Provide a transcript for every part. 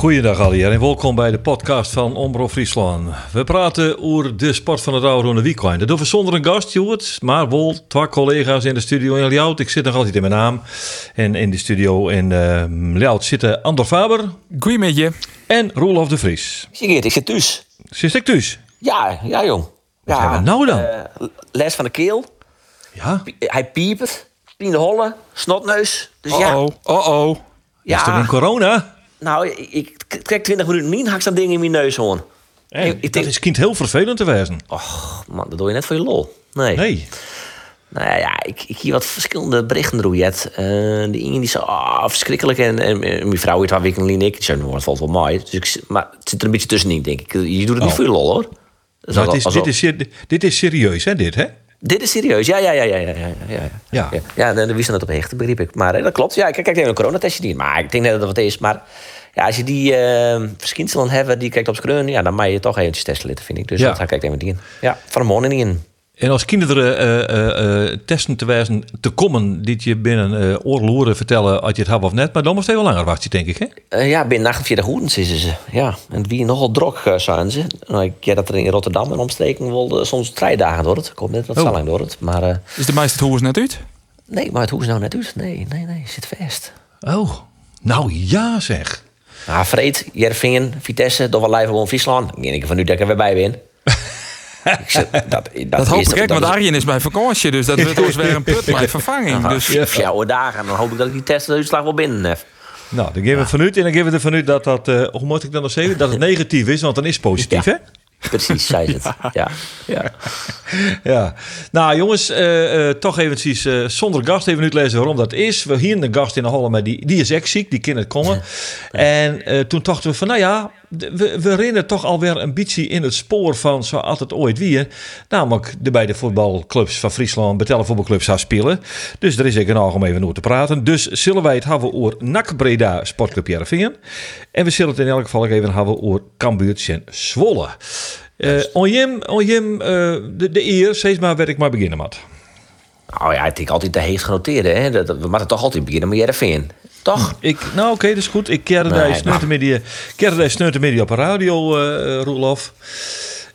Goeiedag alweer en welkom bij de podcast van Ombro Friesland. We praten over de sport van het oude de weekend. Dat doen we zonder een gast, Joert, maar wel twee collega's in de studio in Ljout. Ik zit nog altijd in mijn naam. En in de studio in uh, Ljout zitten Andor Faber Goeiemiddag. en Roelof de Vries. Sigrid, ik zit thuis. Zit ik thuis? Ja, ja jong. Ja, hebben we nou dan? eh, les van de keel. Ja, Hij piepert. Pien de holle. Snotneus. Dus ja, Oh-oh, oh-oh. is toch ja in corona? Nou, ik, ik trek 20 minuten min, hak dat ding in mijn neus hoor. Hey, Ik- ik dat is kind heel vervelend te wezen. Och, man, dat doe je net voor je lol. Nee. Nee. Nou ja, ik, ik hier wat verschillende berichten door Jet. Eh, de ene die zei, ah, verschrikkelijk. En, en, en mijn vrouw haar week en ik. Die zei, nou, het valt wel mooi. Dus ik, maar het zit er een beetje tussenin, denk ik. Je doet het niet Oh. voor je lol, hoor. Nou, is, dit, is, dit is serieus, hè, dit, hè? Dit is serieus, ja, ja, ja, ja, ja, ja, ja. Ja. Ja, ja daar wist net op hechten, begreep ik. Maar dat klopt, ja, ik kijk even een coronatestje niet. Maar ik denk net dat het wat is. Maar ja, als je die eh verschijnselen hebt, die kijkt op screen, ja, dan mag je toch eventjes testen laten, vind ik. Dus Ja. dat ga ik even die in. Ja, van de morgen niet in. En als kinderen eh, eh, eh, testen te wijzen te komen, die je binnen eh oorloeren vertellen als je het hebt of net, maar dan moest je wel langer wachten, denk ik, hè? Eh, ja, binnen 48 uur zitten ze. Ja, en wie nogal drok zijn ze. Nou, ik ken dat er in Rotterdam en omstreken wel eh, soms drie dagen door het. Ik hoop net wat Oh. zo lang door het. Maar eh, Is de meeste het hoes net uit? nee, maar het hoe is nou net uit? Nee, nee, nee, zit vast. Oh, nou ja zeg. Ah, Vreed, Jervingen, Vitesse, toch wel live gewoon Friesland. Ik denk van nu dat ik er weer bij ben. Ik zeg, dat, dat, Dat hoop is- ik, want is- Arjen is bij vakantie, dus dat wordt dus weer een put bij vervanging. Dus Ja, jouw dagen. Dan hoop ik dat ik die testuitslag wel binnen heb. Nou, dan geven we het vanuit en dan geven we er vanuit dat dat, eh, hoe moet ik dan nog zeggen, dat het negatief is, want dan is het positief, Ja. hè? Precies, zei ze het. Ja. ja. Ja. Nou jongens, eh, eh, toch eventjes eh, zonder gast even uitlezen waarom dat is. We hier een gast in de Holle, maar die, die is echt ziek, die kan het komen. En eh, toen dachten we van, nou ja, we, we rennen toch alweer een beetje in het spoor van zoals het ooit weer. Namelijk de beide voetbalclubs van Friesland, betellen voetbalclubs gaan spelen. Dus er is ik een om even over te praten. Dus zullen wij het hebben over NAC Breda Sportclub Jerevingen. En we zullen het in elk geval ook even hebben over Cambuur en Zwolle. Eh onjem, onjem, eh, de, de eer, steeds maar waar ik maar beginnen moet. Nou ja, ik denk altijd de heet genoteerde. Hè. Dat, dat- we moeten toch altijd beginnen met Jervingen. Toch? Ik, nou oké, dat is goed. Ik keerde Nee, daar sneutermiddag op de radio, eh Roelof.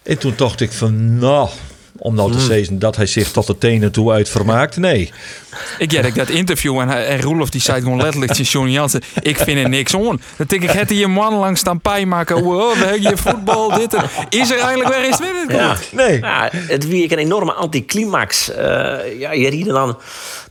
En toen dacht ik van, nou, om nou te Hmm. zeggen dat hij zich tot de tenen toe uit vermaakt. Nee. ik had ik dat interview en, hij- en Roelof die zei gewoon letterlijk tegen Johnny Jansen, ik vind er niks aan. Dan denk ik, het hier man langs staan pijn maken, wow, we hebben hier voetbal, dit en... Is er eigenlijk weer eens het Ja. goed? Nee. Ja, het wie ik een enorme anticlimax. Eh ja, je rieden dan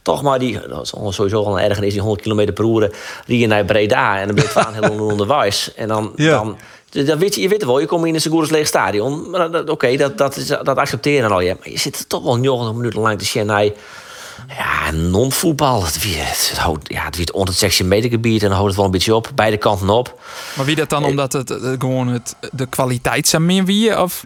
toch maar die, dat is sowieso al een erger is, die 100 km per uur rieden naar Breda en dan ben je het heel onderwijs. En dan, Ja. dan dat weet je, je weet het wel, je komt in een Segurus leeg stadion. Oké, dat, dat, is- dat accepteren al je. Maar je zit toch wel 90 minuten lang te zien naar ja, non-voetbal. Het, wie- het, houdt, ja, het wordt onder het 16 meter gebied en dan houdt het wel een beetje op. Beide kanten op. Maar wie dat dan omdat het eh, gewoon het, de kwaliteit zijn meer wie? Of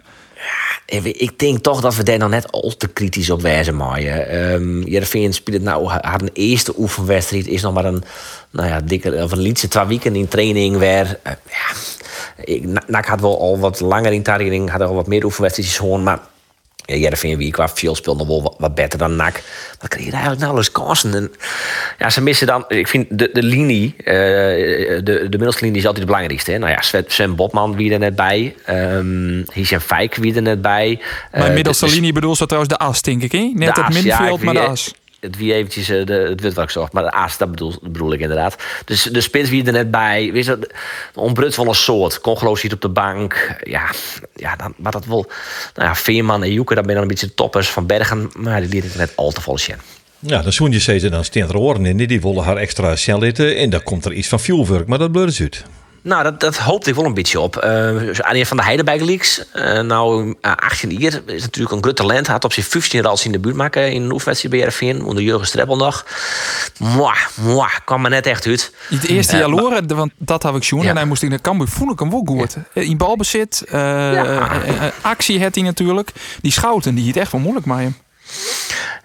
we- Ik denk toch dat we daar nog net al te kritisch op wijzen maaien. Um, Jereveen speelt nou haar eerste oefenwedstrijd is nog maar een nou ja dikke of een liedje twee weken in training weer. eh, ja, ik, Na- NAC had wel al wat langer in training, had al wat meer oefenwedstrijdjes gewoon, maar ja, Jereveen wie qua veel speelt nog wel wat, wat beter dan NAC. Maar kreeg je eigenlijk nauwelijks kansen. En, ja, ze missen dan, ik vind de, de linie, eh, de, de middelste linie is altijd de belangrijkste. Hè? Nou ja, Sven, Botman wie er net bij, um, Hichem Fijk wie er net bij. mijn Eh, middelste de- de- linie bedoelt zo trouwens de as, denk ik, hè? Net de het as, middenveld, ik maar de as. Het wie eventjes eh, de, het wit wat ik zocht, maar de aas, dat bedoel, bedoel ik inderdaad. Dus de spits wie er net bij, weet je, ontbrudt wel een soort. Congeloos zit op de bank. Ja, ja dan, maar dat wel. Nou ja, Veerman en Joeke, dat ben dan een beetje de toppers van Bergen, maar die liet het net al te vol zien. Ja, dan zoen je steeds dan steen er oren in. Die willen haar extra snel eten. En dan komt er iets van fuelwerk, maar dat bleurt uit. Nou, dat, dat hoopte ik wel een beetje op. Uh, Anja van de Heidenberg Leaks. Uh, nou, uh, 18 jaar is natuurlijk een groot talent. Had op zich 15 rals in de buurt maken in een oefenwedstrijd bij RFN. Onder Jurgen Streppel nog. Mwah, mwah, kwam me net echt uit. Het eerste Ja, jaar maar- loren, want dat heb ik zien. Ja. En hij moest in de Cambuur voel ik hem wel goed. In balbezit, eh, Ja. eh, eh, actie had hij natuurlijk. Die schouten, die het echt wel moeilijk hem.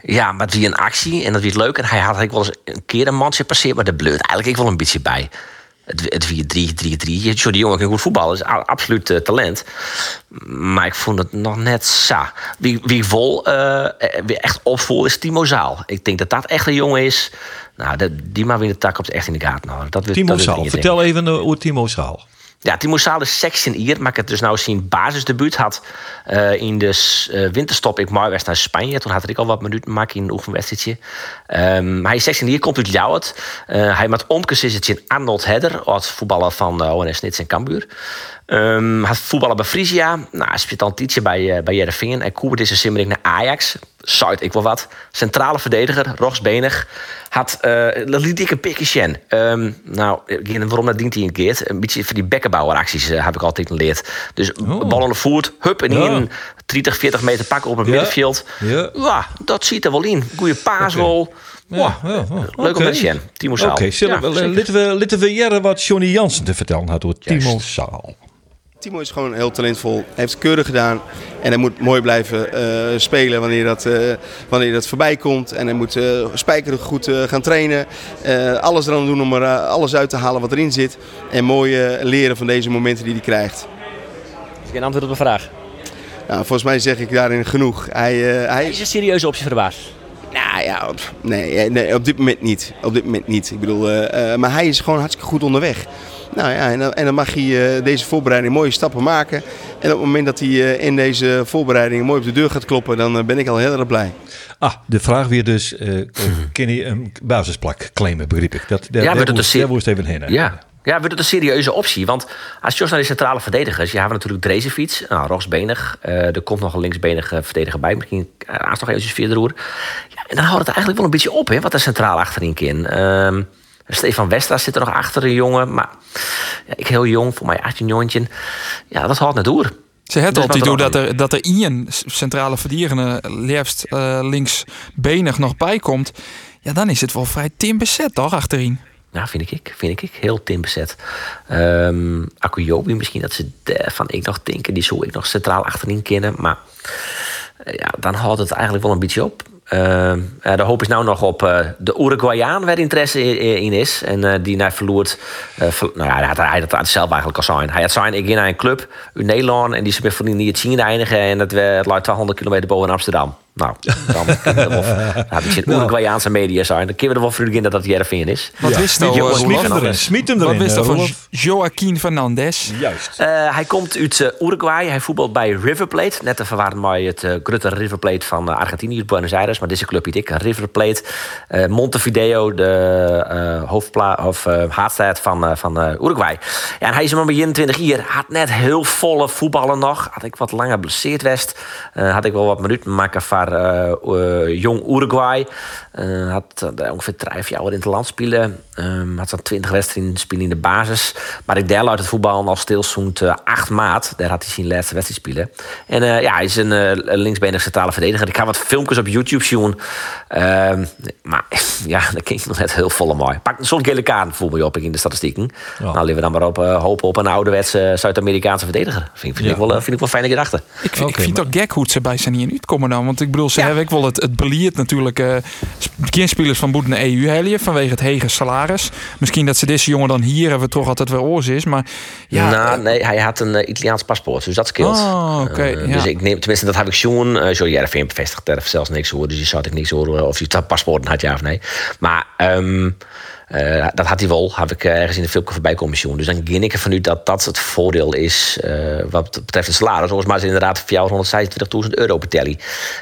Ja, maar het een actie en dat het leuk. En hij had eigenlijk wel eens een keer een mansje passeerd, maar de bleut eigenlijk ik wel een beetje bij. Het, het 4-3-3-3. Zo, die jongen kan goed voetballen. is absoluut eh, talent. Maar ik vond het nog net sa. Wie, wie vol weer echt opvoel is Timo Zaal. Ik denk dat dat echt een jongen is. Nou, dat, die maar weer de tak op echt in de gaten houden. Dat, Timo dat niet Vertel even hoe Timo Saal. Ja, Timo Saal is seks in Ier, maar ik het dus nou zien basisdebuut had eh, in de eh, winterstop. Ik maar werd naar Spanje. Toen had ik al wat minuten maken in een oefenwedstrijdje. Ehm, hij is seks in Ier, komt uit Ljouwert. Eh hij met omkes is het in Arnold Hedder, als voetballer van uh, ONS Nits en Cambuur. Ehm had voetballen bij Frisia. Nou, hij speelt al een tijdje bij, uh, bij. En Koebert is een simmering naar Ajax. Zuid ik wel wat. Centrale verdediger, rogsbenig. Had, uh, dat liet ik een pikje. Ehm, nou, waarom dat dient hij een keer. Een beetje voor die bekkenbouweracties uh, heb ik altijd geleerd. Dus Oh. bal aan de voet, hup en Ja. hier 30, 40 meter pakken op een Ja. middenveld. Ja. Ja, dat ziet er wel in. Goeie paasrol. Ja, Wow. ja, ja. Leuk om met Sjen. Timo Zaal. Oké, zullen we- Ja, we, jaren wat Johnny Jansen te vertellen had door Timo Saal. Timo is gewoon heel talentvol. Hij heeft het keurig gedaan. En hij moet mooi blijven eh, spelen wanneer dat, eh, wanneer dat voorbij komt. En hij moet eh spijkerig goed gaan trainen. Alles eraan doen om er alles uit te halen wat erin zit. En mooi leren van deze momenten die hij krijgt. Geen antwoord op de vraag. Nou, volgens mij zeg ik daarin genoeg. Hij, hij Is een serieuze optie voor de baas? Nou ja, op- nee, nee, op dit moment niet. Op dit moment niet. Ik bedoel, maar hij is gewoon hartstikke goed onderweg. Nou ja, en, dan- en dan mag hij eh, deze voorbereiding mooie stappen maken. En op het moment dat hij eh, in deze voorbereiding mooi op de deur gaat kloppen, dan eh, ben ik al heel erg blij. Ah, de vraag weer dus, eh kan hij een basisplak claimen, begreep ik. Dat, daar, Ja, daar, maar dat moest, is zeer- daar moest even heen. hè? Ja. Ja, wordt het een serieuze optie. Want als je naar de centrale verdedigers... Je hebt natuurlijk Drezefiets, nou, rechtsbenig. Eh, er komt nog een linksbenige verdediger bij. Misschien uh, nog eventjes verder roer. Ja, en dan houdt het eigenlijk wel een beetje op, hè, wat er centraal achterin kan. Ehm, Stefan Westra zit er nog achter, een jongen. Maar ja, ik heel jong, voor mij 18 jongetje. Ja, dat houdt net door. Ze het Dus doen er dat er, dat er Ian, centrale verdediger, liefst uh, linksbenig nog bij komt. Ja, dan is het wel vrij tim bezet, toch, achterin? Ja, vind ik. Vind ik. Heel tim bezet. Um, Akuyobi misschien dat ze van ik nog denken. Die zou ik nog centraal achterin kennen. Maar uh, ja, dan houdt het eigenlijk wel een beetje op. Uh, de hoop is nou nog op uh, de Uruguayaan waar interesse in is. En uh, die naar verloort. Ver, nou ja, hij had, hij het zelf eigenlijk al zijn. Hij had zijn, ik ging naar een club in Nederland. En die is met vrienden het zien eindigen. En dat lag 200 kilometer boven Amsterdam. Nou, dan kunnen we wel, nou, die nou. Uruguayaanse media zijn. Dan kunnen we er wel vroeg in dat dat Jervin is. Wat ja. wist nou, uh, hem erin. Smiet hem erin. Wat wist van Joaquin Fernandez? Juist. Uh, hij komt uit Uruguay. Hij voetbalt bij River Plate. Net te verwarren met het uh, Grutte River Plate van Argentinië, Buenos Aires. Maar deze club heet ik, River Plate. Uh, Montevideo, de hoofdpla of haatstad van, van Uruguay. Ja, en hij is maar bij 21 jaar. Had net heel volle voetballen nog. Had ik wat langer blesseerd west. had ik wel wat minuten maken voor uh, jong Uruguay. Uh, had ongeveer vijf jaar in het land spelen. Um, had zo'n 20 wedstrijden spelen in de basis. Maar ik deel uit het voetbal al stil zo'n 8 maat. Daar had hij zijn laatste wedstrijd spelen. En ja, hij is een linksbenig centrale verdediger. Ik ga wat filmpjes op YouTube zien. Um, maar ja, dat klinkt nog net heel volle mooi. Pak zo'n gele kaart voel me op in de statistieken. Oh. Nou, laten we dan maar op hopen op een ouderwetse Zuid-Amerikaanse verdediger. Vind, vind, ja. ik wel, vind ik wel fijne gedachte. Ik vind, okay, ik vind maar... het gek hoe ze bij zijn hier niet komen dan. Want ik bedoel, ze ja. hebben ook wel het, het beliert natuurlijk. Uh, kindspelers van Boet naar EU helje vanwege het hege salaris. Misschien dat ze deze jongen dan hier hebben toch altijd weer oors is. Maar ja. Nou, nee, hij had een uh, Italiaans paspoort, dus dat scheelt. Oh, oké. Okay, uh, ja. Dus ik neem, tenminste, dat heb ik zoen. Uh, sorry, RFM bevestigt er zelfs niks hoor. Dus je zou ik niks horen of hij dat paspoort had, ja of nee. Maar. Um, uh, dat had hij wel, heb ik uh, ergens in de filmpje voorbij komen zien. Dus dan ging ik ervan uit dat dat het voordeel is uh, wat betreft het salaris. Volgens mij is het inderdaad voor jou 126.000 euro per telly.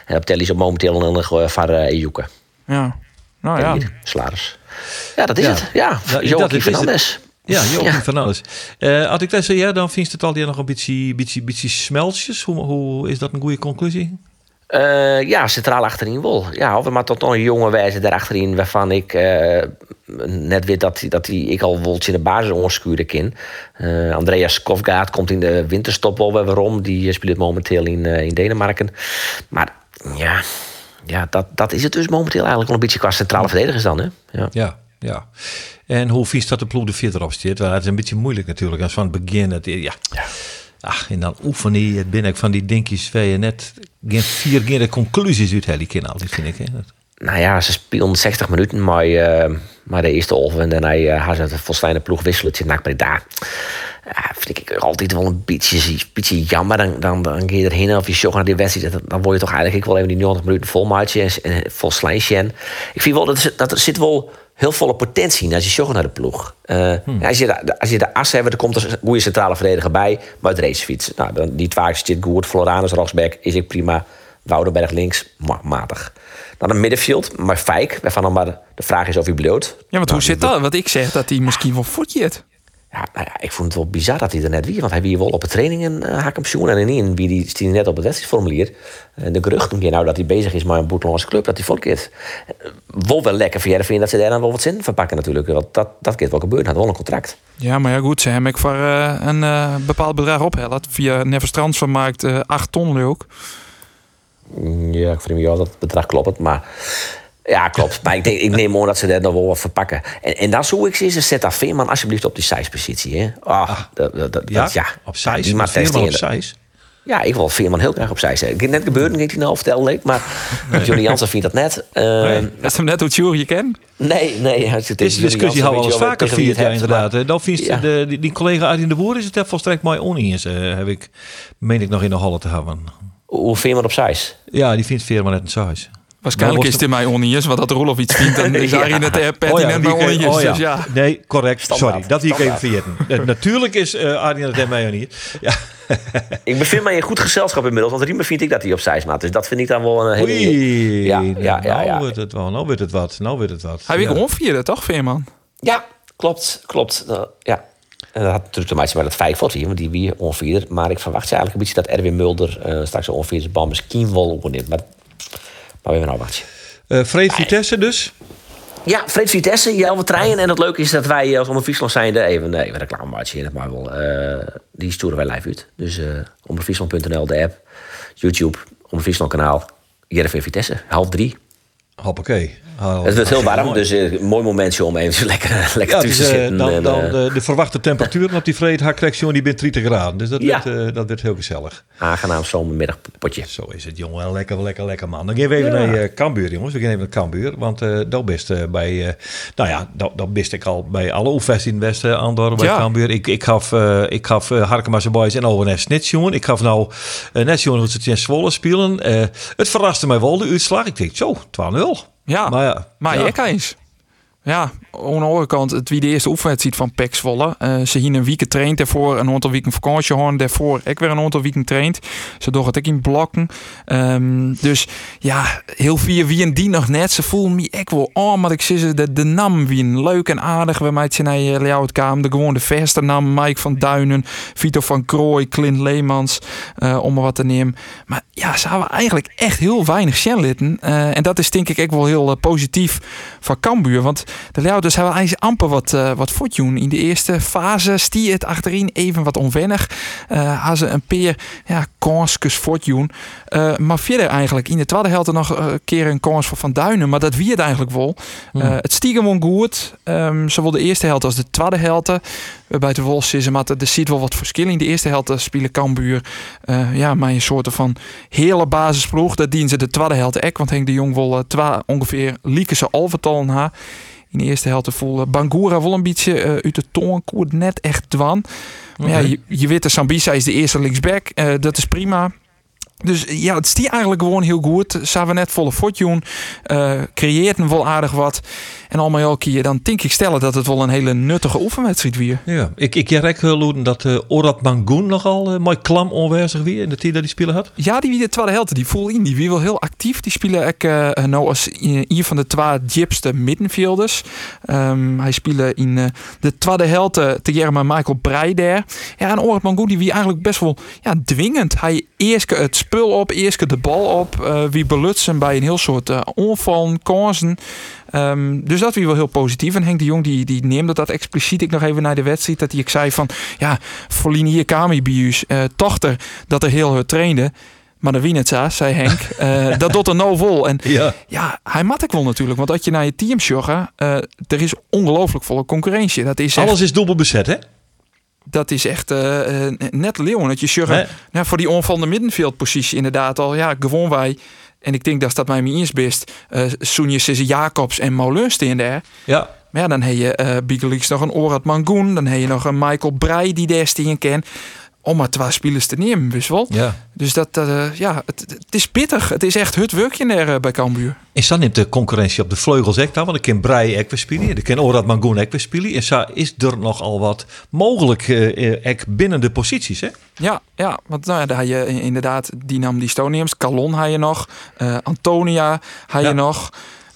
En op telly is op momenteel nog uh, van Ejuke. Ja, nou ja. Salaris. Ja, dat is ja. het. Ja, ja Joachim Fernandes. Ja, Joachim ja. Fernandes. Uh, had ik dat zo, ja, dan vindt het al die nog een beetje, beetje, beetje smeltjes. Hoe, hoe is dat een goede conclusie? Uh, ja, centraal achterin wel. Ja, of maar tot nog een jonge wijze daar achterin waarvan ik uh, net weet dat, dat hij ik al wel in de basis ontskuren kan. Uh, Andreas Kofgaard komt in de winterstop wel weer waarom. Die speelt momenteel in, in Denemarken. Maar ja, ja dat, dat is het dus momenteel eigenlijk wel een beetje qua centrale verdedigers dan. Hè? Ja. ja. Ja, en hoe vies dat de ploeg er verder op zit? Het is een beetje moeilijk natuurlijk. Als van het begin, het, ja. ja. Ach, en dan oefen die, ben ik van die dinkies waar je net geen vier keer de conclusies uit die keer altijd, vind ik. Hè. Nou ja, ze speelden 60 minuten, maar, eh, maar de eerste half en daarna uh, had ze het volstijne ploeg wisselen. Het NAC Breda. Ja, vind ik altijd wel een beetje, beetje jammer. Dan, dan, dan ga je erheen of je zocht naar die wedstrijd. Dan- Dan word je toch eigenlijk wel even die 90 minuten vol maatje en, vol ik vind wel dat, dat er zit wel heel volle potentie als je zocht naar de ploeg. Eh, als, je de, als je de as hebt, dan komt er een goede centrale verdediger bij. Maar het racefiets. Nou, dan, die twee zit goed. Floranus rechtsback is ik prima. Woudenberg links, ma- matig. Dan een middenveld, maar Fijk, waarvan dan maar de vraag is of hij bloot. Ja, want Nou, hoe zit dat? Want ik zeg dat hij misschien wel voetjet. Ja, nou ja, ik vond het wel bizar dat hij er net wie. Want hij wie wel op de trainingen uh, hem zoen. En in wie die stie net op het wedstrijdformulier. Uh, de geruchten keer nou dat hij bezig is met een boeteloze club. Dat hij volkeert. Uh, wel wel lekker voor Jervin dat ze daar dan wel wat zin van pakken natuurlijk. Want dat, dat kan wel gebeuren. Hij had wel een contract. Ja, maar ja goed, ze hebben ik voor uh, een bepaald bedrag ophellen. Via Nevers Transfer maakt uh, 8 ton leuk. Ja, ik vind ja, dat bedrag klopt. Maar ja, klopt. Maar ik, denk, ik neem aan dat ze daar nog wel wat verpakken. En, en dan zou ik ze zet daar Veerman alsjeblieft op die size-positie. Hè? Oh, ah, dat, dat, dat, ja, ja, op size. Die maar Veerman op size. Ja, ik wil Veerman heel graag op size. Ik net gebeurd, ik hij nou vertellen leek, maar Johnny Jansen vindt dat net. Uh, nee, is hem net hoe Tjoer je kent? Nee, nee. Het Deze discussie hadden we al eens vaker jaar inderdaad. Maar, dan vindt ja. de, die, die collega Arjen de Boer is het volstrekt mooi oneens. Uh, heb ik, meen ik nog in de Halle te hebben. Hoe Veerman op size? Ja, die vindt Veerman net een size. Waarschijnlijk is het in mij oneens, want dat Rolof iets vindt, dan is het uh, pertinent oh ja, oneens. Oh ja. Dus ja. Nee, correct. Standaard. Sorry, dat wie ik even vergeten. uh, natuurlijk is uh, Arjen het en mij niet. Ja. ik bevind mij in goed gezelschap inmiddels, want Riemen vind ik dat hij op size maat. Dus dat vind ik dan wel een hele... Oei, ja, ja, ja, ja. Nou weet het wel, nou weet het wat. Nou weet het wat. Hij weet gewoon vierde, toch, Veerman? Ja, klopt, klopt. Uh, ja. En dat had natuurlijk te maken met het vijf wat want die weer onvier. Maar ik verwacht eigenlijk een beetje dat Erwin Mulder uh, straks een onvier bal misschien wel opneemt. Maar, maar we hebben nou wachtje. Uh, Freed Vitesse dus? Ja, Freed Vitesse, Jelwe Trein. En het leuke is dat wij als Omroep Friesland zijnde... Even, nee, even reclamemaatje in het maar wel. Uh, die sturen wij live uit. Dus uh, omroepfriesland.nl, de app, YouTube, Omroep Friesland kanaal. Jervin Vitesse, half drie. Hoppakee. Oh, het wordt heel warm, mooi. dus een uh, mooi momentje om even lekker, lekker ja, tussen te zitten. Dan, en, dan de, de, verwachte temperatuur op die vrede haakcorrectie die bent 30 graden. Dus dat, ja. werd, uh, dat werd heel gezellig. Aangenaam zomermiddagpotje. Zo is het, jongen. Lekker, lekker, lekker man. Dan gaan we even ja. naar uh, Cambuur, jongens. We gaan even naar Cambuur. Want uh, dat best bij... nou ja, dat, dat best ik al bij alle oefens in het Westen, Andorra, bij ja. Cambuur. Ik, ik gaf, ik gaf Harkema's Boys en ONS net jongen. Ik gaf nou net jongen hoe ze het in Zwolle spelen. het verraste mij wel, de uitslag. Ik denk, zo, 12-0. Ja, maar, ja, maar ja. eens. Ja, aan de andere kant, het wie de eerste oefenwedstrijd van PEC Zwolle. Uh, ze hier een week traind daarvoor, een aantal weken vakantie daarvoor. Ik weer een aantal weken traind. Ze doen het ik in blokken. Um, dus ja, heel vier wie en die nog net. Ze voelen me ik wel aan, maar ik zie ze de, de nam wie een leuk en aardig. We maken naar je layout kamer. De gewoon de verste naam, Mike van Duinen, Vito van Krooi, Clint Leemans, uh, om er wat te nemen. Maar ja, ze hebben eigenlijk echt heel weinig shenlitten. En dat is denk ik ook wel heel positief van Cambuur. Want de Leeuwers hebben eigenlijk amper wat, uh, wat voortjoen. In de eerste fase stier het achterin even wat onwennig. Uh, hadden ze een peer ja, kansjes voortjoen. Uh, maar verder eigenlijk in de tweede helft nog een keer een kans voor Van Duinen. Maar dat wie het eigenlijk wel. Hmm. het stieg gewoon goed. Um, zowel de eerste helft als de tweede helft. Bij de Wolfs is maar er zit wel wat verschil in. De eerste helft spelen Cambuur ja, maar een soort van hele basisploeg. Dat dienen ze de tweede helft ek. Want Henk de Jong wil ongeveer Liekese alvertal na in de eerste helft voelde Bangura wel een beetje uh, uit de toon koert net echt dwan. Maar okay. ja, je, je weet de Sambisa is de eerste linksback. Uh, dat is prima. Dus ja, het stier eigenlijk gewoon heel goed. Samen net volle fortune. Uh, creëert een wel aardig wat. En allemaal elke keer dan denk ik stellen dat het wel een hele nuttige oefenwedstrijd weer. Ja, ik, ik rek loeden dat uh, Orad Mangoen nogal uh, mooi klam onwijzig weer in de tijd dat die spelen had. Ja, die de tweede helft, die voel in. Die wie wel heel actief. Die spelen ik uh, nou als een van de twee jipste middenvelders. Um, hij speelde in de tweede helft tegen Michael Breider. Ja, en Orad Mangoen die wie eigenlijk best wel ja, dwingend. Hij eerst het spul op, eerst de bal op. wie belutsen bij een heel soort onvallen, kansen. Um, dus dat weer wel heel positief. En Henk de Jong die, die neemde dat expliciet ik nog even naar de wedstrijd. Dat hij ik zei van ja, voor hier Kami Bius, uh, dochter dat er heel hard trainde. Maar de wie het zo, zei Henk. Uh, dat doet er nou vol. En ja, ja hij mat ik wel natuurlijk. Want als je naar je team joggen, uh, er is ongelooflijk volle concurrentie. Dat is Alles is dubbel bezet, hè? Dat is echt uh, net leeuwen. Dat je nee. nou, voor die onvallende middenveldpositie inderdaad al, ja, gewoon wij. En ik denk dat dat mij eerst best. Uh, Soenje Sisse Jacobs en Moulin in daar. Ja. Maar ja, dan heb je uh, nog een Orad Mangoen. Dan heb je nog een Michael Breij die daar stien ken om maar twee spelers te nemen, dus wel. Ja. Dus dat, uh, ja, het, het, is pittig. Het is echt het werkje er uh, bij Cambuur. Is dan neemt de concurrentie op de vleugels echt dan? Want ik ken Brei ek spelen, ik ken Orad Mangoen ek spelen. Is, is er nogal wat mogelijk uh, ek binnen de posities, hè? Ja, ja, want nou, daar had je inderdaad die nam die Stoniums. Calon had je nog, Antonia had je ja. nog.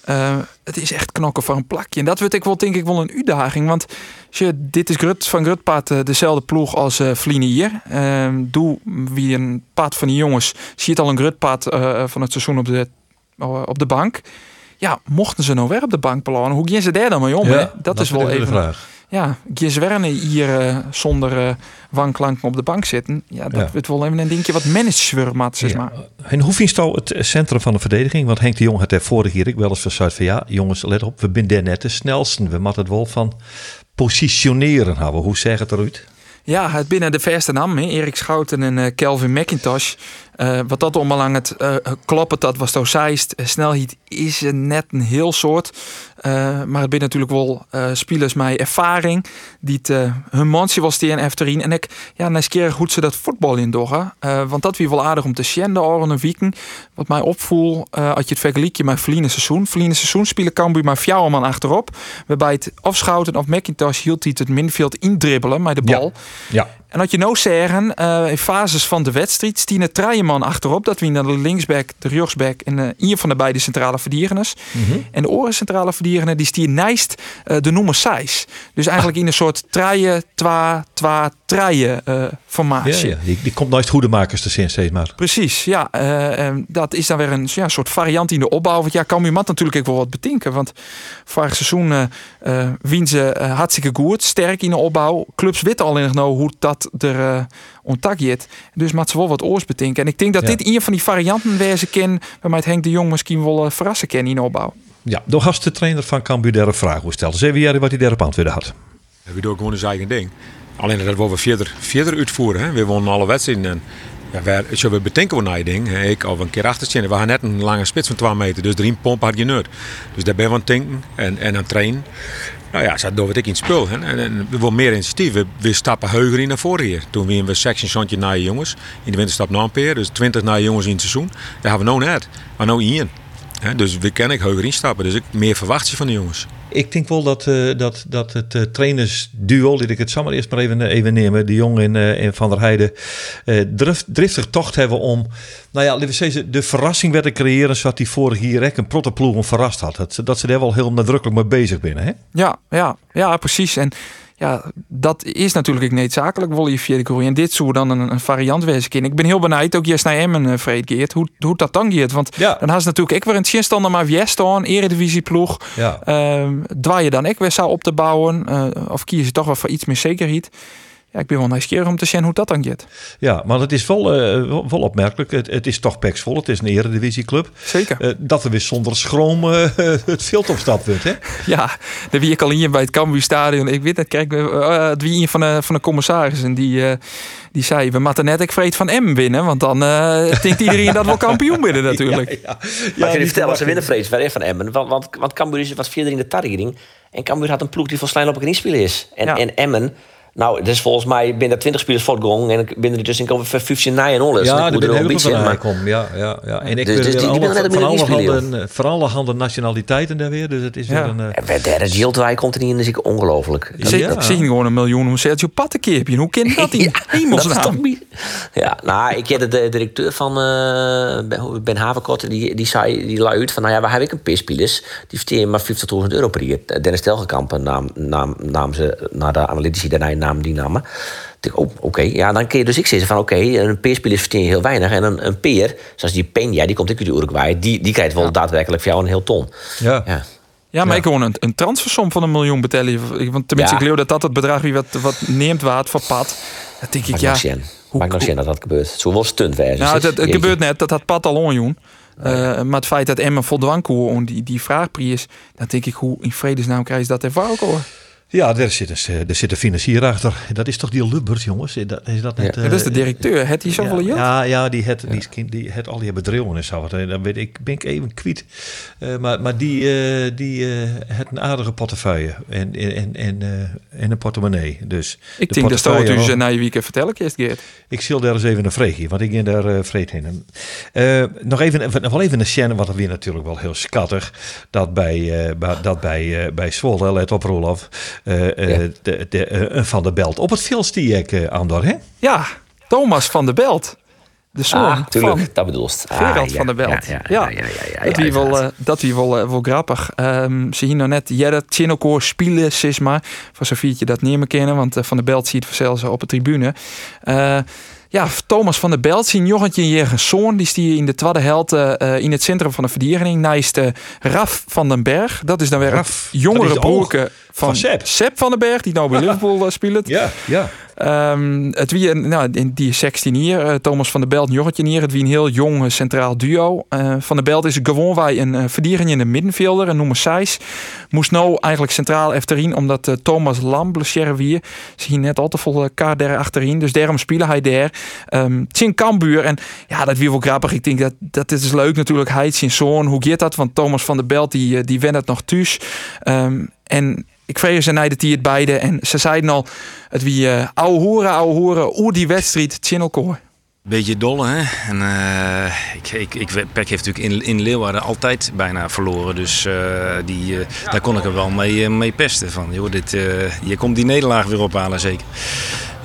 Uh, het is echt knokken voor een plakje. En dat wordt ik wel, denk ik, wel een uitdaging. Want je, dit is Grut, van Grutpaat uh, dezelfde ploeg als uh, hier. Uh, doe wie een paard van die jongens. Zie het al een Grutpaad van het seizoen op de, op de bank. Ja, mochten ze nou weer op de bank belonen, hoe gaan ze daar dan mee om? Ja? Dat, is wel even de vraag. Ja, Giswerne hier uh, zonder uh, wanklanken op de bank zitten. Ja, dat ja. wordt wel even een dingetje wat management zeg maar. En hoe jou het centrum van de verdediging? Want Henk de Jong had er vorige keer ik wel eens verzuit van ja, jongens, let op, we zijn net de snelste. We moeten het wel van positioneren hebben. Hoe zeg het eruit? Ja, het binnen de verste naam, Erik Schouten en uh, Kelvin McIntosh. Uh, wat dat allemaal lang het uh, kloppen, dat was toch zeist. snelheid is net een heel soort. maar het ben natuurlijk wel spelers met ervaring. Die het, hun mansje was tegen efterin. En ik, ja, nieuwsgierig hoe ze dat voetbal in doggen. want dat wie wel aardig om te zien de oren wieken. Wat mij opvoel, als je het vergelijkt met verliezen seizoen. Verliezen seizoen spelen Cambuur maar vier man achterop. Waarbij het of Schouten of McIntosh hield hij het middenveld indribbelen met de bal. Ja. ja. En wat je nou zeggen, uh, in fases van de wedstrijd, Stine Traaienman achterop. Dat wie naar de linksback, de rechtsback en uh, een van de beide centrale verdedigers. Mm -hmm. En de oren centrale verdediger, die stier naast uh, de noemer 6. Dus eigenlijk in een soort traaien, twa, twa, traaien formatie. Ja, ja. Die, die komt nooit goedemakers te zien steeds maar. Precies, ja. dat is dan weer een ja, soort variant in de opbouw. Want ja, kan je mat natuurlijk ook wel wat betinken. Want vorig seizoen wien ze hartstikke goed, sterk in de opbouw. Clubs weten al in nou hoe dat er uh. Dus maakt ze wel wat oors betinken. En ik denk dat Ja. dit een van die varianten wezen ken, waarmee het Henk de Jong misschien wel eh, verrassen kan in opbouw. Ja, door gast de trainer van Cambuur daar een vraag hoe. Zeven jaar wat hij daarop antwoord had. We doen gewoon zijn eigen ding. Alleen dat willen we verder, verder uitvoeren. Hè. We wonnen alle wedstrijden. En ja, wij, zo we bedenken we naar je ding. hè. Ik al een keer achter We hadden net een lange spits van 2 meter. Dus drie pompen had je nut. Dus daar ben we aan het denken en, en aan het trainen. Nou ja, zo doen we ik in het spul. En, we willen meer initiatief. We, stappen heuger in naar voren hier. Toen we in een stondje naar jongens. In de winterstap nog een peer. Dus 20 naar jongens in het seizoen. Daar hebben we nou net. Maar nou in. Hè. Dus we kunnen ik heuger instappen. Dus ik meer verwacht je van de jongens. Ik denk wel dat, eh, dat, dat het uh, trainersduo, dit ik het samen eerst maar even, eh, even nemen, de Jong en, uh, en Van der Heijden, drift, driftig tocht hebben om, nou ja, laten we zeggen, de verrassing weer te creëren, zodat die vorig hier ook een protoploeg om verrast had. Dat, ze- dat ze daar wel heel nadrukkelijk mee bezig zijn. Hè? Ja, ja, ja, precies. En ja, dat is natuurlijk niet zakelijk, wil je vierde groei. En dit zou dan een, een variant wezen kunnen. Ik ben heel benieuwd, ook eerst naar Emmen, uh, Freed Geert, hoe, hoe dat dan gaat. Want Ja. dan had ze natuurlijk ik weer in het stand maar weer staan, eredivisieploeg. Ja. Ehm draai je dan ik weer zou op te bouwen? eh, of kies je toch wel voor iets meer zekerheid? Ja, ik ben wel nieuwsgierig om te zien hoe dat dan gaat. Ja, maar het is wel, eh, wel, wel opmerkelijk. Het, het is toch peksvol. Het is een eredivisieclub. Zeker. Eh, dat er weer zonder schroom eh, het veld opstapt wordt. Hè? Ja, de wie ik al hier bij het Cambuur Stadion. Ik weet het, kijk, uh, het wie een van de, van de commissarissen die, eh, die zei: We moeten net ik vreet van M winnen, want dan eh denkt iedereen dat we kampioen winnen natuurlijk. Ja, ja. Maar je vertellen, ze winnen vrees ver van Emmen. Want, want, want Cambuur is wat vierder in de targering. En Cambuur had een ploeg die volgens mij op een spelen is. En, Ja. en Emmen, nou, dus volgens mij binnen 20 spelers voortgegaan. En ik ben er dus in komen voor 15 na en alles. Ja, ik moet ben er heel veel een van beetje in, aankomen. Ja, ja, ja. En ik Dus- ben dus weer die- die alle- ben net van, een alle handen, van alle handen nationaliteiten daar weer. Dus het is Ja. weer een... eh, En bij derde Giltwij komt er niet in, dus ik ongelooflijk. Ik zie, Ja. gewoon een miljoen hoe Sergio Pattenkeerpje. Hoe ken dat in dat is toch hemelsnaam? niet- Ja, nou, ik heb de, de directeur van eh, Ben- Havenkort, die, die zei, die lui uit van, nou ja, we hebben ik een peerspelers, die verteren maar 50.000 euro per jaar. Dennis Telgekamp naam, naam, naam ze, naar de analytici daarna naam die namen. Oh, oké, ja, dan kun je dus ik zeggen van, oké, een peerspeler verteer je heel weinig. En een, een peer, zoals die Peña, die komt ook uit Uruguay, die, die krijgt wel daadwerkelijk voor jou een heel ton. ja. Ja. Ja, maar Ja. ik gewoon een, een transfersom van een miljoen betalen. Want tenminste, Ja. ik geloof dat dat het bedrag wie wat, wat neemt waard voor pad. Dat denk ik, Mag ja. nog zien. hoe- Mag nog zien dat dat gebeurt. Het zou wel stunt wezen. Nou, zeg. het, gebeurt net, dat had Pat al onjoen. Uh, maar het feit dat Emma voldwang om die, die vraagprijs, dan denk ik, hoe in vredesnaam krijg je dat ervoor ook hoor. Ja, daar zit, een, er zit een financier achter. Dat is toch die Lubbers, jongens? Dat, is dat, net, Ja. eh, dat is de directeur. Het hij zoveel ja, ja, ja, die het, die, die, die het al die bedrijven en zo. Eh, Dan weet ik, ben ik even kwijt. Eh, maar, maar die, eh die eh het een aardige portefeuille en, en, en, eh, en een portemonnee. Dus Ik de denk dat het dus na je weekend vertellen kerst Geert. Ik zal daar eens even een vreegje, want ik ben daar eh vreed heen. Eh, nog even, nog wel even een scène, dat weer natuurlijk wel heel schattig. Dat bij, eh, dat bij, eh, bij Zwolle, let op eh, eh, Ja. De, de, eh, een Van der Belt op het uh, Andor, hè? Ja, Thomas van der Belt. De zoon Ah, tuurlijk, van dat bedoelst. Ah, Gerald ja, van der Belt. Ja, ja, ja. ja, ja, ja, dat wie wel, eh, dat wie wel, eh, wel grappig. Ehm, ze hier nog net Jerry Tjinoko spelen, sis maar. Van zo'n viertje dat niet meer kennen, want eh, Van der Belt ziet zelfs op de tribune. Eh, ja, Thomas van der Belt, zijn jochentje zoon, die stie in de tweede helft eh, eh, in het centrum van de verdediging. Naast eh, Raf van den Berg. Dat is dan weer Raf, een jongere broerke van van, Sepp. van den Berg, die nou bij Liverpool speelt. Ja, ja. Ehm, het wie, nou, die is 16 hier. eh, Thomas van der Belt, jongetje hier. Het wie een heel jong eh, centraal duo. Eh, van der Belt is gewoon wij een uh, verdediger in de middenvelder. Een noemer Seis. Moest nou eigenlijk centraal achterin. Omdat Thomas Lam blessure je net al te vol kaart daar achterin. Dus daarom spelen hij daar. Um, Kambuur. En ja, dat wie wel grappig. Ik denk dat dat is leuk natuurlijk. Hij zijn zoon. Hoe gaat dat? Want Thomas van der Belt die, die went het nog thuis. Ehm, en ik vrees ze naar de die het beide. En ze zeiden al, het wie uh, ouwe hoeren, ouwe hoeren, oer die wedstrijd, Channelcore. Beetje dolle, hè? En uh, ik, ik, ik, Peck heeft natuurlijk in, in Leeuwarden altijd bijna verloren. Dus uh, die, uh, daar kon ik er wel mee, mee pesten. Van, joh, dit, je komt die nederlaag weer ophalen, zeker.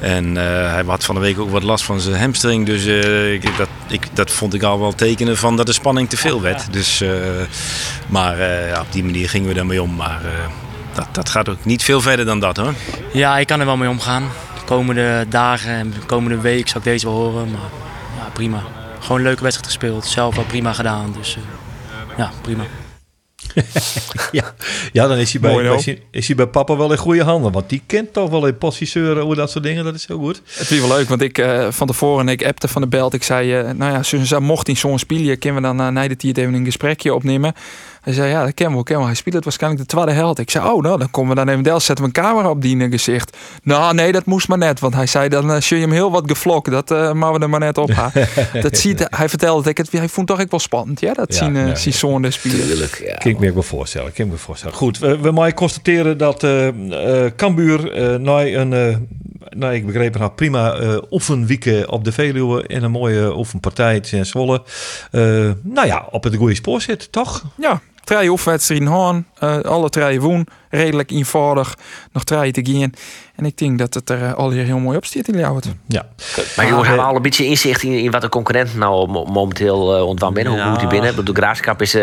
En hij had van de week ook wat last van zijn hamstring. Dus ik, dat, ik, dat vond ik al wel tekenen van dat de spanning te veel werd. Dus, maar ja, op die manier gingen we daarmee om. Maar dat, dat gaat ook niet veel verder dan dat hoor. Ja, ik kan er wel mee omgaan. De komende dagen en de komende week zou ik deze wel horen. Maar ja, prima. Gewoon een leuke wedstrijd gespeeld. Zelf wel prima gedaan. Dus uh, ja, prima. ja. ja, dan is hij, bij, Mooi, bij, is hij bij papa wel in goede handen. Want die kent toch wel in positiezeuren hoe dat soort dingen. Dat is heel goed. Het is wel leuk, want ik uh, van tevoren, ik appte van de belt. Ik zei, uh, nou ja, mocht in zo'n spelen, kunnen we dan uh, na de tijd even een gesprekje opnemen. Hij zei, ja, dat kennen we, kennen we. Hij speelt het waarschijnlijk de tweede helft. Ik zei, oh, nou, dan komen we dan even zetten we een camera op die gezicht. Nou, nee, dat moest maar net. Want hij zei, dan uh, je hem heel wat geflokt. Dat uh, maar we er maar net op gaan. dat ziet, hij vertelde ik het, hij vond toch echt wel spannend, ja, dat ja, zien, uh, ja, zien zo'n spelen. Tuurlijk, ja. Kan ik me wel voorstellen, kan ik me voorstellen. Goed, we, we mogen constateren dat uh, Cambuur uh, nou een... Nou, ik begreep het prima uh, op de Veluwe en een mooie oefenpartij in Zwolle. nou ja, op het goede spoor zit, toch? Ja, drie oefenwedstrijden hoorn, uh, alle drie woon, redelijk eenvoudig, nog drie te gaan. En ik denk dat het er uh, al hier heel mooi op staat in Ljouwert. Ja. Maar jongens, hebben we al een beetje inzicht in, in wat de concurrent nou momenteel uh, binnen? Hoe moet die binnen? De graafschap is... Uh,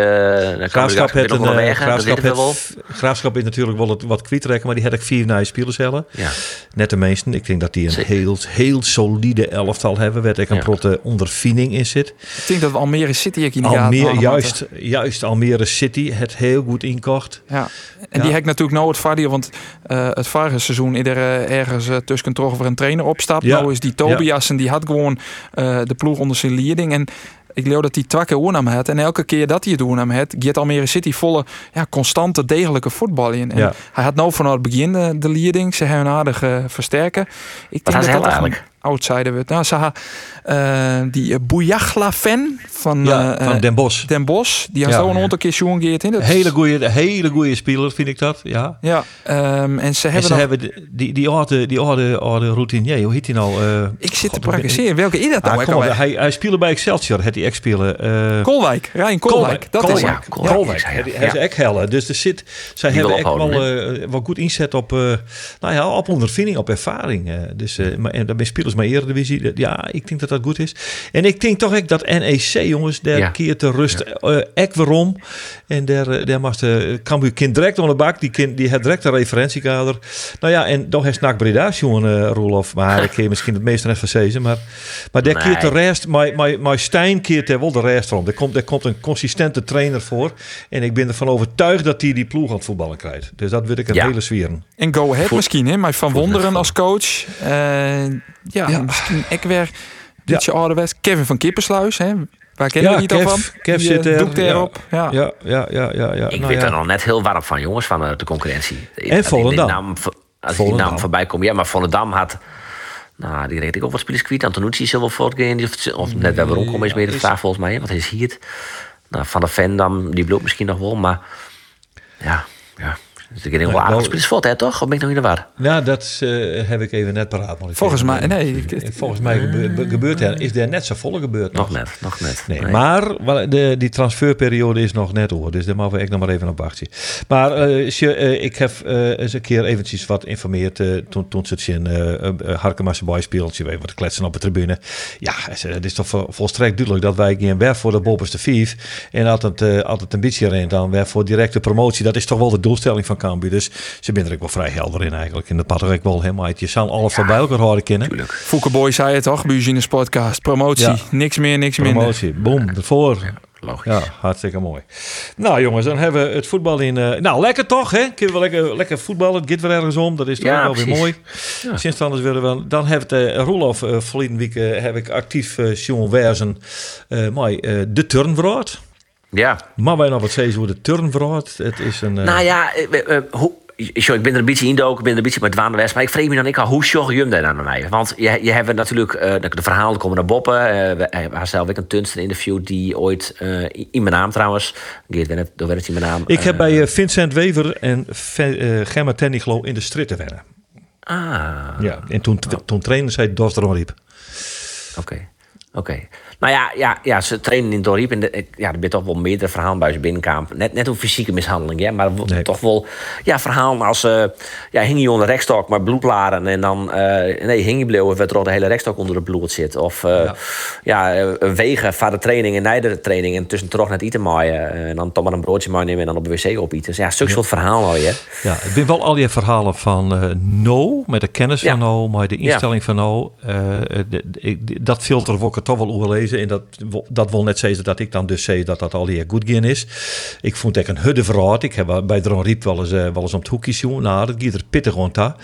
graafschap heeft een... Graafschap, het wel. graafschap is natuurlijk wel het, wat kwijtrekken, maar die had ik vier naar spelers hebben. Ja. Net de meesten. Ik denk dat die een heel, heel solide elftal hebben. Waar ik een ja. protte ondervinding in zit. Ik denk dat we Almere City hier in de Almere, juist, juist Almere City het heel goed inkocht. Ja. En die heb ik natuurlijk nou het vaardier, want uh, het vorige seizoen ieder uh, ergens uh, tussen toch voor een trainer opstapt. Ja. Nou is die Tobias ja. en die had gewoon uh, de ploeg onder zijn leiding. En ik geloof dat hij twee keer had. En elke keer dat hij het oornam had, gaat Almere City volle, ja, constante, degelijke voetbal in. En ja. hij had nou vanaf het begin de, de leiding. Ze hebben aardig uh, versterken. Ik denk dat dat eigenlijk? Outsider wordt. Nou, ze uh, die uh, Bouyagla fan van, ja, uh, van Den Bosch. Den Bosch. Die had ja, zo een aantal keer jongen geëerd in. Hele goede, hele goede speler vind ik dat. Ja. Ja. Um, en ze en hebben, ze nog... hebben die die oude die oude oude routinier. Hoe heet hij nou? Uh, ik zit te praktiseren. Welke is dat nou? Ah, kom, hij, hij speelde bij Excelsior. Het hij echt spelen. Uh, Kolwijk. Rijn Kolwijk. Dat Kolwijk. is ja, Kolwijk. Kolwijk. Hij is echt helle. Dus er zit. Zij die hebben echt wel, uh, wel goed inzet op. Uh, nou ja, op ondervinding, op ervaring. dus uh, maar, en daarbij spelers maar Eredivisie. Ja, ik denk dat dat goed is. En ik denk toch echt dat NEC, jongens, daar ja. keert de rust ja. ek waarom. En daar, daar mag de Cambuur kind direct onder de bak. Die, kind, die heeft direct een referentiekader. Nou ja, en dan heeft Nak Breda, jongen, uh, Roelof. Maar ik keer misschien het meeste net van. Maar, maar daar nee. keert de rest, maar, maar, maar Stijn keert er wel de rest om. Er komt, er komt een consistente trainer voor. En ik ben ervan overtuigd dat hij die ploeg aan het voetballen krijgt. Dus dat wil ik een ja. hele sferen. En Go Ahead misschien, hè? Maar Van Wonderen als coach. Uh, ja, ja, misschien ik weer beetje ja. ouderwets. Kevin van Kippersluis, hè? Waar kennen we niet al Kev, van? Kev Die, zit eh, er. doek erop. Ja. Ja, ja, ja, ja. ja. Ik Nou weet ja. er nog net heel warm van, jongens, van eh, de concurrentie. En Als ik Volendam. die naam- Als die Volendam. naam voorbij komt. Ja, maar Volendam had... Nou, die reed ik ook wat spelers kwijt. Antonucci is wel voortgaan. Of, of net weer waarom komen is meer de vraag volgens mij. hij is hier. Nou, van de Vendam, die bloot misschien nog wel. Maar ja, ja. Dus ik denk wel Nee, aardig hè, toch? Of ben ik nog in de war? Ja, dat eh, heb ik even net paraat. moet ik Volgens mij- nee, ik- Volgens mij gebe- gebeurt er, is er net zo volle gebeurd Nog net, nog net. Nee, maar wel, de, die transferperiode is nog net over. Dus daar mogen we echt nog maar even op wachten. Maar eh, je, eh, ik heb eh, eens een keer eventjes wat informeerd. eh, toen, toen ze het in uh, Harkemasse Boy speelt. Je weet wat kletsen op de tribune. Ja, het is- is toch vol- volstrekt duidelijk dat wij geen weg voor de bovenste vijf. En altijd, eh, altijd een beetje erin dan weg voor directe promotie. Dat is toch wel de doelstelling van Cambuur. Dus ze zijn er ook wel vrij helder in eigenlijk. En dat pad ook wel helemaal uit. Je zal alles van bij elkaar horen kennen. Tuurlijk. Fouke Boy zei het toch, in de podcast. Promotie, Ja. niks meer, niks minder. Promotie, boom, ervoor. Logisch. Ja, hartstikke mooi. Nou jongens, dan hebben we het voetbal in... eh, nou, lekker toch, hè? Kunnen we lekker, lekker voetballen. Het gaat weer ergens om. Dat is toch Ja, wel weer mooi. Sinds dan is weer wel... Dan heeft uh, Roelof uh, verleden week heb ik actief uh, Sjoen Werzen mooi de turnvraat. Ja. Maar wij nog wat zeggen over de turnvraat. Het is een... eh, Nou ja, eh, eh, hoe... Sorry, ik ben er een beetje indoken, ik ben er een beetje met Waan West. Maar ik vrees me dan ik al, hoe zorg je hem daar dan mee? Want je, je hebt natuurlijk, uh, de verhalen komen naar boppen. Uh, we hebben zelf ook een Tunster interview die ooit, uh, in mijn naam trouwens, Geert Wennet, door werd het in mijn naam. ik heb bij Vincent Wever en Gemma Tenniglo in de stritten wennen. Ah. Ja, en toen, Oh. toen trainen zij Dos erom riep. Oké. Okay. Oké. Okay. Nou ja, ja, ja, ze trainen in Dorriep. En de, ja, er bent toch wel meerdere verhalen bij ze binnenkamp. Net, net een fysieke mishandeling, ja, maar nee. toch wel ja, verhalen als... Uh, ja, hing je onder de rekstok, maar bloedlaren. En dan, uh, nee, hing je bleef, werd er al de hele rekstok onder het bloed zit. Of uh, ja, ja wegen, van de training en de training. En tussen toch net eten maaien. En dan toch maar een broodje meenemen en dan op de wc opeten. Dus ja, ja. soort verhalen al je. Ja, ik ben wel al die verhalen van No, met de kennis van No, maar de instelling van No. De, de, dat filter word ik toch wel overlezen. En dat, dat wil net zeggen dat ik dan dus zeg dat dat al hier goed is. Ik vond het een hudde verraad. Ik heb bij Dron Riep wel eens, uh, wel eens om het hoekje zien. Nou, dat gaat er pittig rond daar.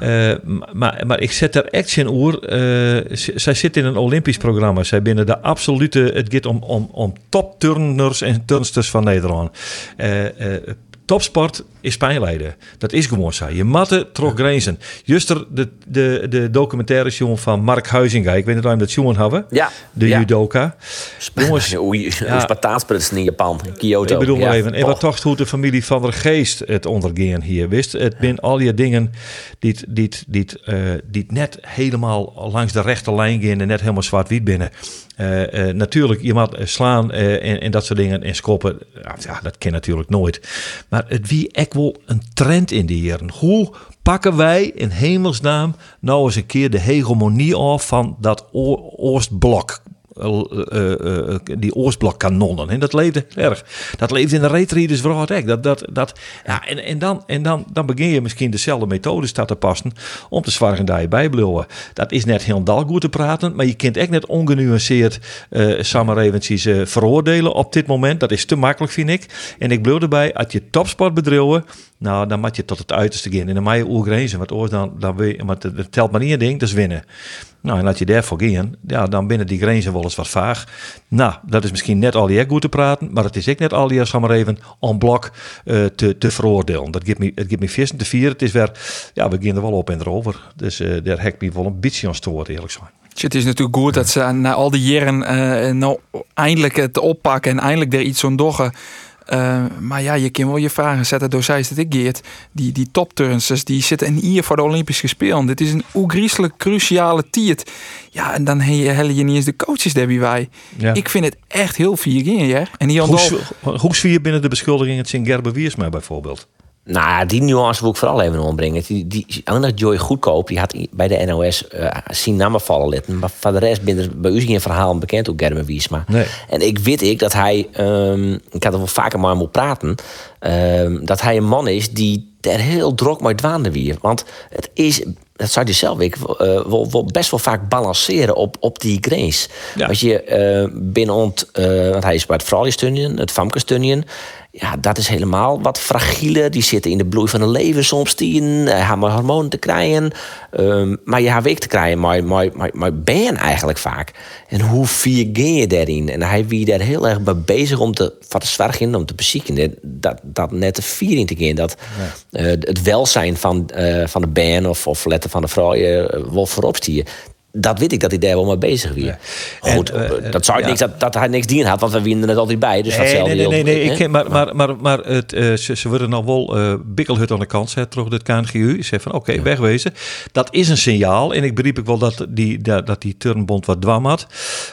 Ja. Uh, maar, maar ik zet er echt in oer. Uh, zij zit in een Olympisch programma. Zij binnen de absolute. Het gaat om, om, om topturners en turnsters van Nederland. Uh, topsport is pijnlijden. Dat is gewoon zo. Je matte trok grenzen. Juster de, de, de documentaire jongen van Mark Huizinga. Ik weet niet of je dat jongen hebben. Ja. De ja. judoka. Jongens. Oei, ja. Spartaansprutsen in Japan. Kyoto. Ik bedoel ja, maar even. En wat toch hoe de familie van der Geest het ondergaan hier. Wist? Het zijn al die dingen die, die, die, uh, die net helemaal langs de rechte lijn gaan. En net helemaal zwart-wit binnen. Uh, uh, natuurlijk, je moet slaan uh, en, en, dat soort dingen en skoppen. Ja, dat ken natuurlijk nooit. Maar het wie echt wel een trend in die jaren. Hoe pakken wij in hemelsnaam nou eens een keer de hegemonie af van dat Oostblok? Uh, uh, die Oostblokkanonnen. En dat leefde erg. Dat leefde in de reetreaders vooral echt. Dat, dat, dat, ja, en en, dan, en dan, dan begin je misschien dezelfde methodes te passen om te zwargen daar je bijblijven. Dat is net heel dal goed te praten, maar je kunt echt net ongenuanceerd uh, veroordelen op dit moment. Dat is te makkelijk, vind ik. En ik blijf erbij, als je topsport bedrijven, nou, dan moet je tot het uiterste gaan. En dan mag je oergrenzen, want oors dan, dan maar het telt maar één ding, dat is winnen. Nou, en laat je daarvoor gaan, ja, dan binnen die grenzen wel eens wat vaag. Nou, dat is misschien net al die goed te praten, maar het is ik net al die als maar even on blok uh, te, te veroordelen. Dat geeft me, het geeft me vissen te vieren. Het is weer, ja, we gaan er wel op en erover. Dus uh, daar heb ik wel een beetje aan stoort, eerlijk zijn. Het is natuurlijk goed dat ze na al die jaren uh, nou eindelijk het oppakken en eindelijk er iets aan doggen. Uh, maar ja, je kan wel je vragen zetten door zij dat ik geert. Die, die topturnsters die zitten in hier voor de Olympische Spelen. Dit is een oegrieselijk cruciale tiert. Ja, en dan heb je, je niet eens de coaches Debbie wij. Ja. Ik vind het echt heel vier gaan, ja. En die hoe, hoe sfeer binnen de beschuldiging het Sint Gerber Wiersma bijvoorbeeld? Nou, die nuance wil ik vooral even ontbrengen. Die, die andere Joy Goedkoop, die had bij de NOS uh, zien namen vallen litten. Maar voor de rest ben er bij u geen verhaal bekend hoe Gerben Wiesma. Nee. En ik weet ik dat hij, um, ik had er wel vaker maar moet praten, um, dat hij een man is die er heel druk mee dwaande weer. Want het is, dat zou je zelf ik, uh, wel, wel best wel vaak balanceren op, op die grens. Ja. Als je uh, binnen ont, want hij is bij het vrouwenstunion, het famkestunion. Ja, dat is helemaal wat fragieler. Die zitten in de bloei van hun leven soms. Die hebben hormonen te krijgen. Um, maar je hebt week te krijgen, maar, maar, maar, maar ben eigenlijk vaak. En hoe vier je daarin? En hij wie daar heel erg mee bezig om te zwaar om te bezieken. Dat, dat net te vieren te gaan. Dat uh, het welzijn van, uh, van de band of, of letter van de vrouw uh, wel voorop stieren dat weet ik dat hij daar wel mee bezig weer. Goed, en, uh, dat zou ja. niks dat, dat hij niks dien had, want we winnen het altijd bij. Dus nee, nee, nee, nee, nee, ik, maar, maar, maar, maar het, uh, ze, ze worden nog wel uh, bikkelhut aan de kant zetten, terug het KNGU. Ik zeg van oké, okay, ja. wegwezen. Dat is een signaal. En ik beriep ik wel dat die, dat, dat die turnbond wat dwam had.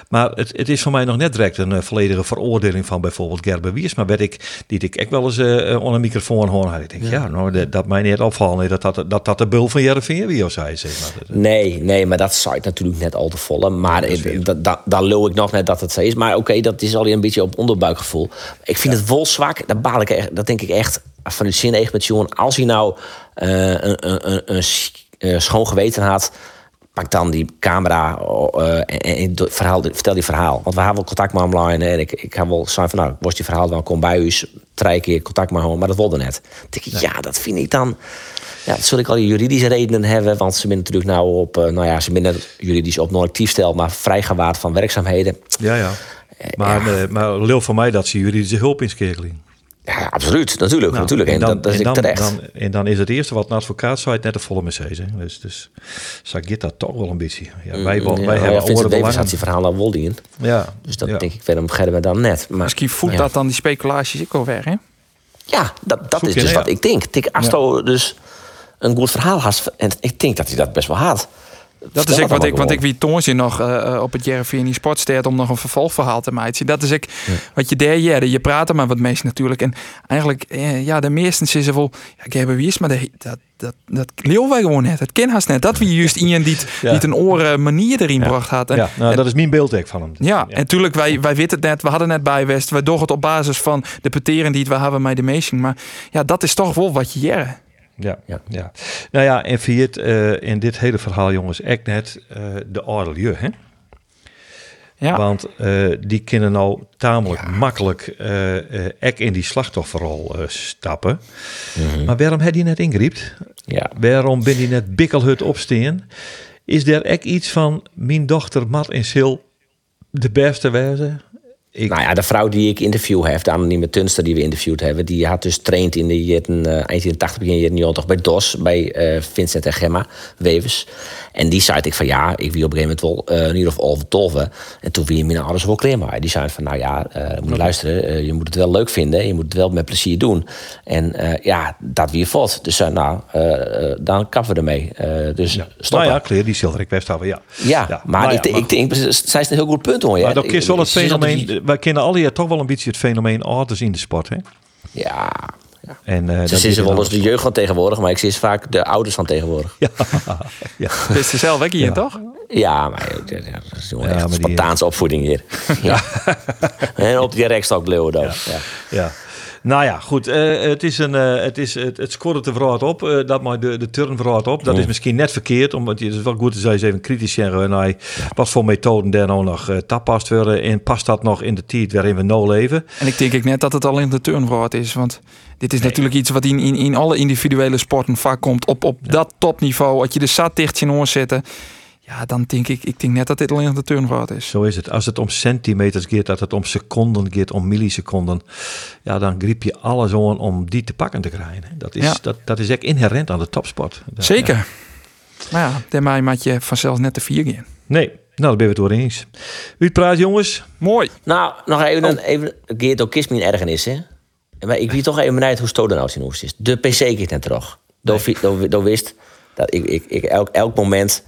Maar het, het is voor mij nog net direct een volledige veroordeling van bijvoorbeeld Gerber Wiers. Maar werd ik, die ik echt wel eens onder een microfoon hoor. Ik denk, ja, nou, dat, dat mij niet opvallen dat dat, dat, dat de bul van Jereveen zei. Zeg maar. Nee, nee, maar dat zou natuurlijk net al te volle. Maar dat, dat, daar lul ik nog net dat het zo is. Maar oké, dat is al een beetje op onderbuikgevoel. Ik vind het vol zwak. Dat baal ik echt. Dat denk ik echt van het zin echt met jongen. Als hij nou uh, een, een, een, een, uh, schoon geweten had. Pak dan die camera uh, en, en verhaal, vertel die verhaal. Want we hebben wel contact met hem online. En ik, ik heb wel zijn van nou, was die verhaal dan kom bij u. Drie keer contact met hem. Maar dat wilde net. Dan denk ik, ja, dat vind ik dan. Ja, dat zul ik al die juridische redenen hebben, want ze zijn natuurlijk nou op, uh, nou ja, ze zijn juridisch op non-actief stel, maar vrijgewaard van werkzaamheden. Ja, ja. Maar, ja. Uh, maar leel van mij dat ze juridische hulp inschakeling. Ja, absoluut, natuurlijk. Nou, natuurlijk. En, dan, en dat, is dan, terecht. Dan, en dan is het eerste wat een advocaat zei, net de volle Mercedes. Dus, dus zag dat toch wel een beetje. Ja, wij, mm, wij ja, hebben ja, Vincent Davis had die verhaal al wel in. Ja. Dus dat ja. denk ik, gaan we dan net. Maar, Misschien voelt dat dan die speculaties ook al weg, hè? Ja, dat, dat is dus wat ik denk. Tik, Asto dus een goed verhaal had. En ik denk dat hij dat best wel had. Dat is ik wat ik, want ik wie Toonsje nog uh, op het Jerevini Sportsteed om nog een vervolgverhaal te maken. Dat is ik ja. wat je daar jaren. Je praat er maar wat mensen natuurlijk. En eigenlijk, eh, ja, de meesten ze wel, ja, ik heb wie is, maar de, dat, dat, dat leeuwen wij gewoon net. Het ken haast net. Dat wie juist iemand die, ja. die een oren manier erin bracht had. En, ja, nou, dat is mijn beeld van hem. Ja, en natuurlijk, wij, wij weten het net. We hadden net bij West. Wij doen het op basis van de peteren die we hebben met de meesten. Maar ja, dat is toch wel wat je jaren. Ja, ja, ja. Nou ja, en uh, in dit hele verhaal, jongens, echt net uh, de ordeljeu, hè? Ja. Want uh, die kunnen nou tamelijk ja. makkelijk ek in die slachtofferrol stappen. Mm -hmm. Maar waarom heb je net ingriept? Ja. Waarom ben je net bikkelhut opsteen? Is er echt iets van mijn dochter Mat en Sil de beste wijze? Ik... Nou ja, de vrouw die ik interview heb, de anonieme Tunster die we interviewd hebben, die had dus traind in de jaren, uh, eind in de 80, begin jaren 90 bij DOS, bij uh, Vincent en Gemma Wevers. En die zei ik van ja, ik wil op een gegeven moment wel uh, uur of over tolven. En toen wie mijn ouders wel klaar Die zeiden van nou ja, uh, moet je luisteren, je moet het wel leuk vinden, je moet het wel met plezier doen. En ja, dat weer valt. Dus nou, dan kappen we ermee. dus ja. Nou ja, kleer die zilver ik ja. Ja, ja maar, maar, ik, maar ik denk, zij is een heel goed punt hoor. Maar dat is wel het fenomeen, wij kennen alle hier toch wel een beetje het fenomeen ouders in de sport, hè? Ja, ja. En, uh, ze is wel eens de jeugd van tegenwoordig, maar ik zie vaak de ouders van tegenwoordig. Ja, ja. Is er zelf weg hier, ja. toch? Ja, maar ja, dat is een ja, Spartaanse opvoeding hier. ja. en op die rekstok dan. Ja. ja. Nou ja, goed. Uh, het, is een, uh, het, is, het, het scoort er vooruit op. Uh, dat maar de, de turn vooruit op. Dat mm. is misschien net verkeerd. Omdat het is wel goed te even kritisch zijn. Naar wat voor methoden daar nou nog tapast worden. En past dat nog in de tijd waarin we nou leven? En ik denk ik net dat het al in de turn vooruit is. Want dit is nee. natuurlijk iets wat in, in, in alle individuele sporten vaak komt. Op, op ja. dat topniveau. Als je de zat dicht in. Ja, dan denk ik, ik denk net dat dit alleen de turnfout is. Zo is het. Als het om centimeters gaat, dat het om seconden gaat, om milliseconden, ja, dan griep je alles aan om die te pakken te krijgen. Dat is, ja. dat, dat is echt inherent aan de topsport. Dat, Zeker. Ja. Maar ja, daarmee maak je vanzelf net de vier gaan. Nee, nou, daar ben we het door eens. Wie praat, jongens? Mooi. Nou, nog even, oh. even Geert ook kist mijn ergernis, hè? Maar ik weet toch even benieuwd hoe Stoden nou zien is. De PC gaat net terug. Door wist dat ik, ik, ik elk, elk moment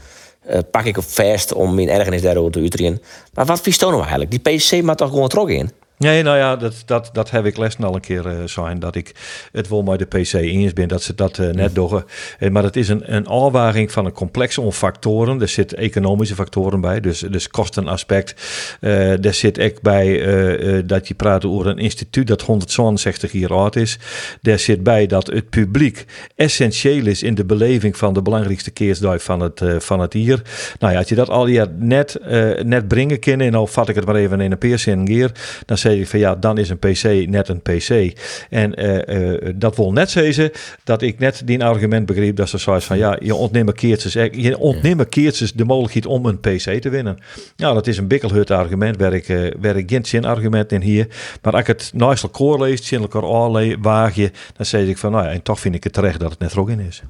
uh, pak ik op vast om mijn ergernis daarover te uiten. Maar wat vies nou eigenlijk? Die PC maakt toch gewoon trokken in? Nee, nou ja, dat, dat, dat heb ik les al een keer uh, zijn. Dat ik het wel met de PC eens ben dat ze dat uh, net doen. Uh, maar het is een, een afwaging van een complex om factoren. Er zitten economische factoren bij, dus, dus kostenaspect. Uh, er zit ook bij dat je praat over een instituut dat 167 jaar oud is. Er zit bij dat het publiek essentieel is in de beleving van de belangrijkste keersdag van het, van het hier. Nou ja, als je dat al hier net, net brengen kan, en nou vat ik het maar even in een peerzin keer, dan zeg zei ik van ja, dan is een PC net een PC. En eh, eh, dat wil net zeggen dat ik net die argument begreep dat ze zoiets van ja, je ontneemt keertjes, je ontneemt keertjes de mogelijkheid om een PC te winnen. Ja, dat is een bikkelhut argument, waar ik, uh, waar ik geen zin argument in hier. Maar als ik het naast elkaar lees, zin elkaar waag je, dan zeg ik van nou ja, en toch vind ik het terecht dat het net er ook in is.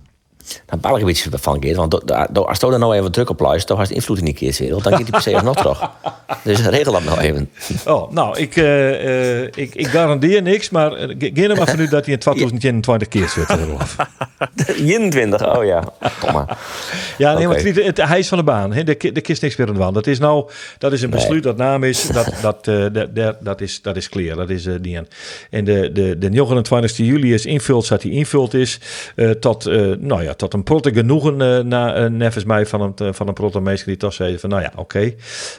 Dan baal ik een beetje van Geert. Want do, do, als je er nou even druk op luistert, dan heeft invloed in die keerswereld. Dan gaat die per se nog terug. Dus regel dat nou even. Oh, nou, ik, uh, uh, ik, ik garandeer niks, maar uh, geen er maar van u dat hij in 2021 keer zit. 21, oh ja. Kom maar. Ja, nee, okay. maar het, het hijs van de baan. Hè, de, de kist niks meer aan de baan. Dat is nou, dat is een besluit, nee. dat naam is, dat, dat, dat, dat, dat, is, dat is clear. Dat is die en. En de, de, de 29 juli is invult, zat hij invult is, tot, nou ja, tot een protte genoegen uh, na, uh, nevens mij van een, uh, van een protte die toch zei van nou ja, oké. Okay.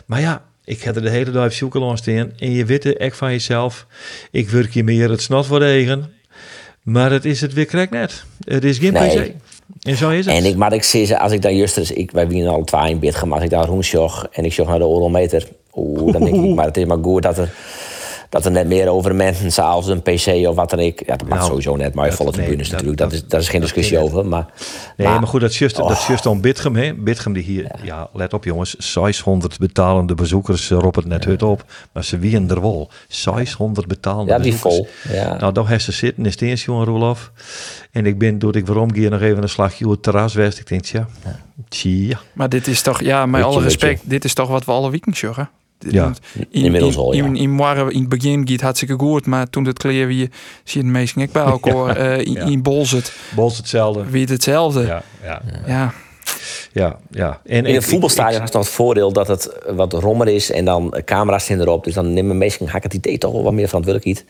Maar ja, ik heb er de hele dag zoeken in en je weet echt van jezelf, ik werk je meer het snot voor regen, maar het is het weer krek net. Het is geen nee. PC. En zo is het. En ik, maar ik zie ze, als ik dan juist, dus ik, wij winnen al twee in gemaakt, ik daar roensjog en ik jog naar de orometer. Oeh, dan denk ik, maar het is maar goed dat er dat er net meer over mensen zoals een PC of wat dan ik. Ja, dat mag nou, sowieso net, maar volle tribunes nee, natuurlijk. Dat, dat, is, daar is geen discussie over. Maar, nee, maar, maar goed, dat is juist, oh. dat is juist om Bitgem. Hè? Bitgem die hier, ja. ja. let op jongens, 600 betalende bezoekers, roep het net hut op. Maar ze wien er wel. 600 betalende ja, die bezoekers. vol. Ja. Nou, daar heeft ze zitten, is het eens, jongen Roelof. En ik ben, door ik waarom hier nog even een slagje op het terras west. Ik denk, ja, tja. Maar dit is toch, ja, met alle respect, dit is toch wat we alle weekend joggen. Ja, in, inmiddels al, ja. In, in, in, het begin gaat hartstikke goed, maar toen het kleer wie zie je de meesten bij elkaar. ja, uh, in, ja. in Bolzet. Bolzet hetzelfde. Wie het hetzelfde. Ja, ja. ja. Ja, ja. En, in een voetbalstadion is dan het voordeel dat het wat rommer is en dan camera's zijn erop. Dus dan nemen mensen hakken het idee toch wel wat meer verantwoordelijkheid.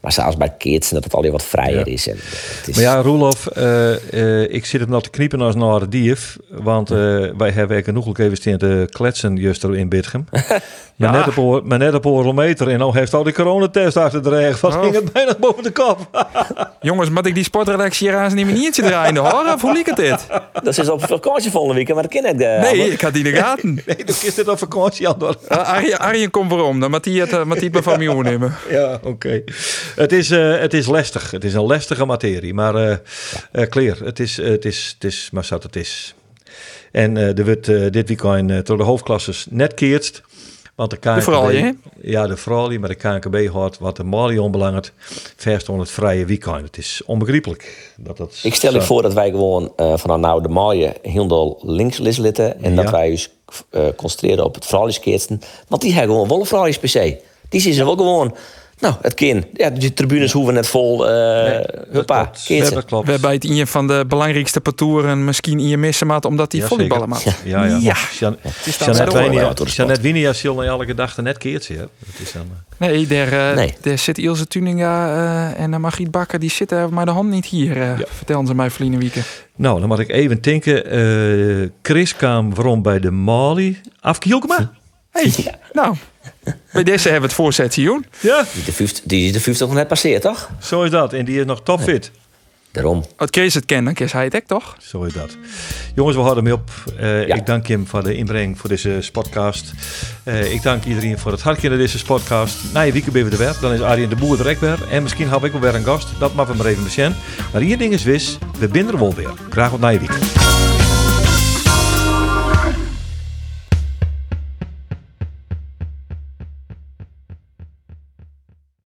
Maar zelfs bij kids dat het alweer wat vrijer ja. is. En het is. Maar ja, Roelof, uh, uh, ik zit hem nog te kniepen als naar de dief. Want uh, wij hebben genoeg even staan te kletsen juist in Bitgem. Maar, ja. net op, maar net op een En nou heeft al die coronatest achter de regen. Wat oh. ging het bijna boven de kop. Jongens, moet ik die sportredactie hier aan zijn maniertje draaien hoor? Of hoe liep het dit? Dat is op vakantie volgende week, maar dat ken ik. De, nee, ik had die in de gaten. nee, dan is dit op vakantie aan. Uh, Arjen, Arjen komt waarom. Dan moet hij het, het me van mij nemen. Ja, oké. Okay. Het, is, uh, het is lastig. Het is een lastige materie. Maar uh, uh, clear. Het is, het is, het is, maar zat het is. En er wordt dit weekend door de hoofdklasses net keerst. Want de KNKB, de Fralie, Ja, de Fralie, maar de KNKB hoort wat de Mali onbelangt. Verst het vrije weekend. Het is onbegrijpelijk. Dat dat ik stel je voor dat wij gewoon uh, vanaf nou de Mali heel links litten. En ja. dat wij ons uh, concentreren op het Fralieskeersten. Want die hebben gewoon wel een Fralies PC. Die zien ze wel gewoon... Nou, het kind. Ja, de tribunes hoeven net vol. Uh, nee, huppa, we, dat klopt. we hebben het een van de belangrijkste partouren misschien in je missen maat, omdat hij ja, volleyballen maakt. Ja, ja. ja. ja. Jan, Janet Winia zal elke dag net keertje. Dat is dan, uh... Nee, daar, uh, nee. daar zit Ilse Tuninga uh, en Margriet Bakker, die zitten maar de hand niet hier, uh, ja. vertelden ze mij verleden weken. Nou, dan moet ik even denken. Uh, Chris kwam waarom bij de Mali. Afkielkema? Hey, ja. nou, bij deze hebben we het voorzet, Joen. Ja. Die, de 50, die is de 50 nog net passeerd, toch? Zo is dat. En die is nog topfit. Ja. Daarom. Als Kees het kent, dan kies hij het ook, toch? Zo is dat. Jongens, we houden mee op. Uh, ja. Ik dank hem voor de inbreng voor deze podcast. Uh, ik dank iedereen voor het hartje naar deze podcast. Na je weekend ben we de weg. Dan is Arjen de Boer direct weer. En misschien heb ik wel weer een gast. Dat mag we maar even bekennen. Maar hier ding is wis. We binden er wel weer. Graag wat na je weekend.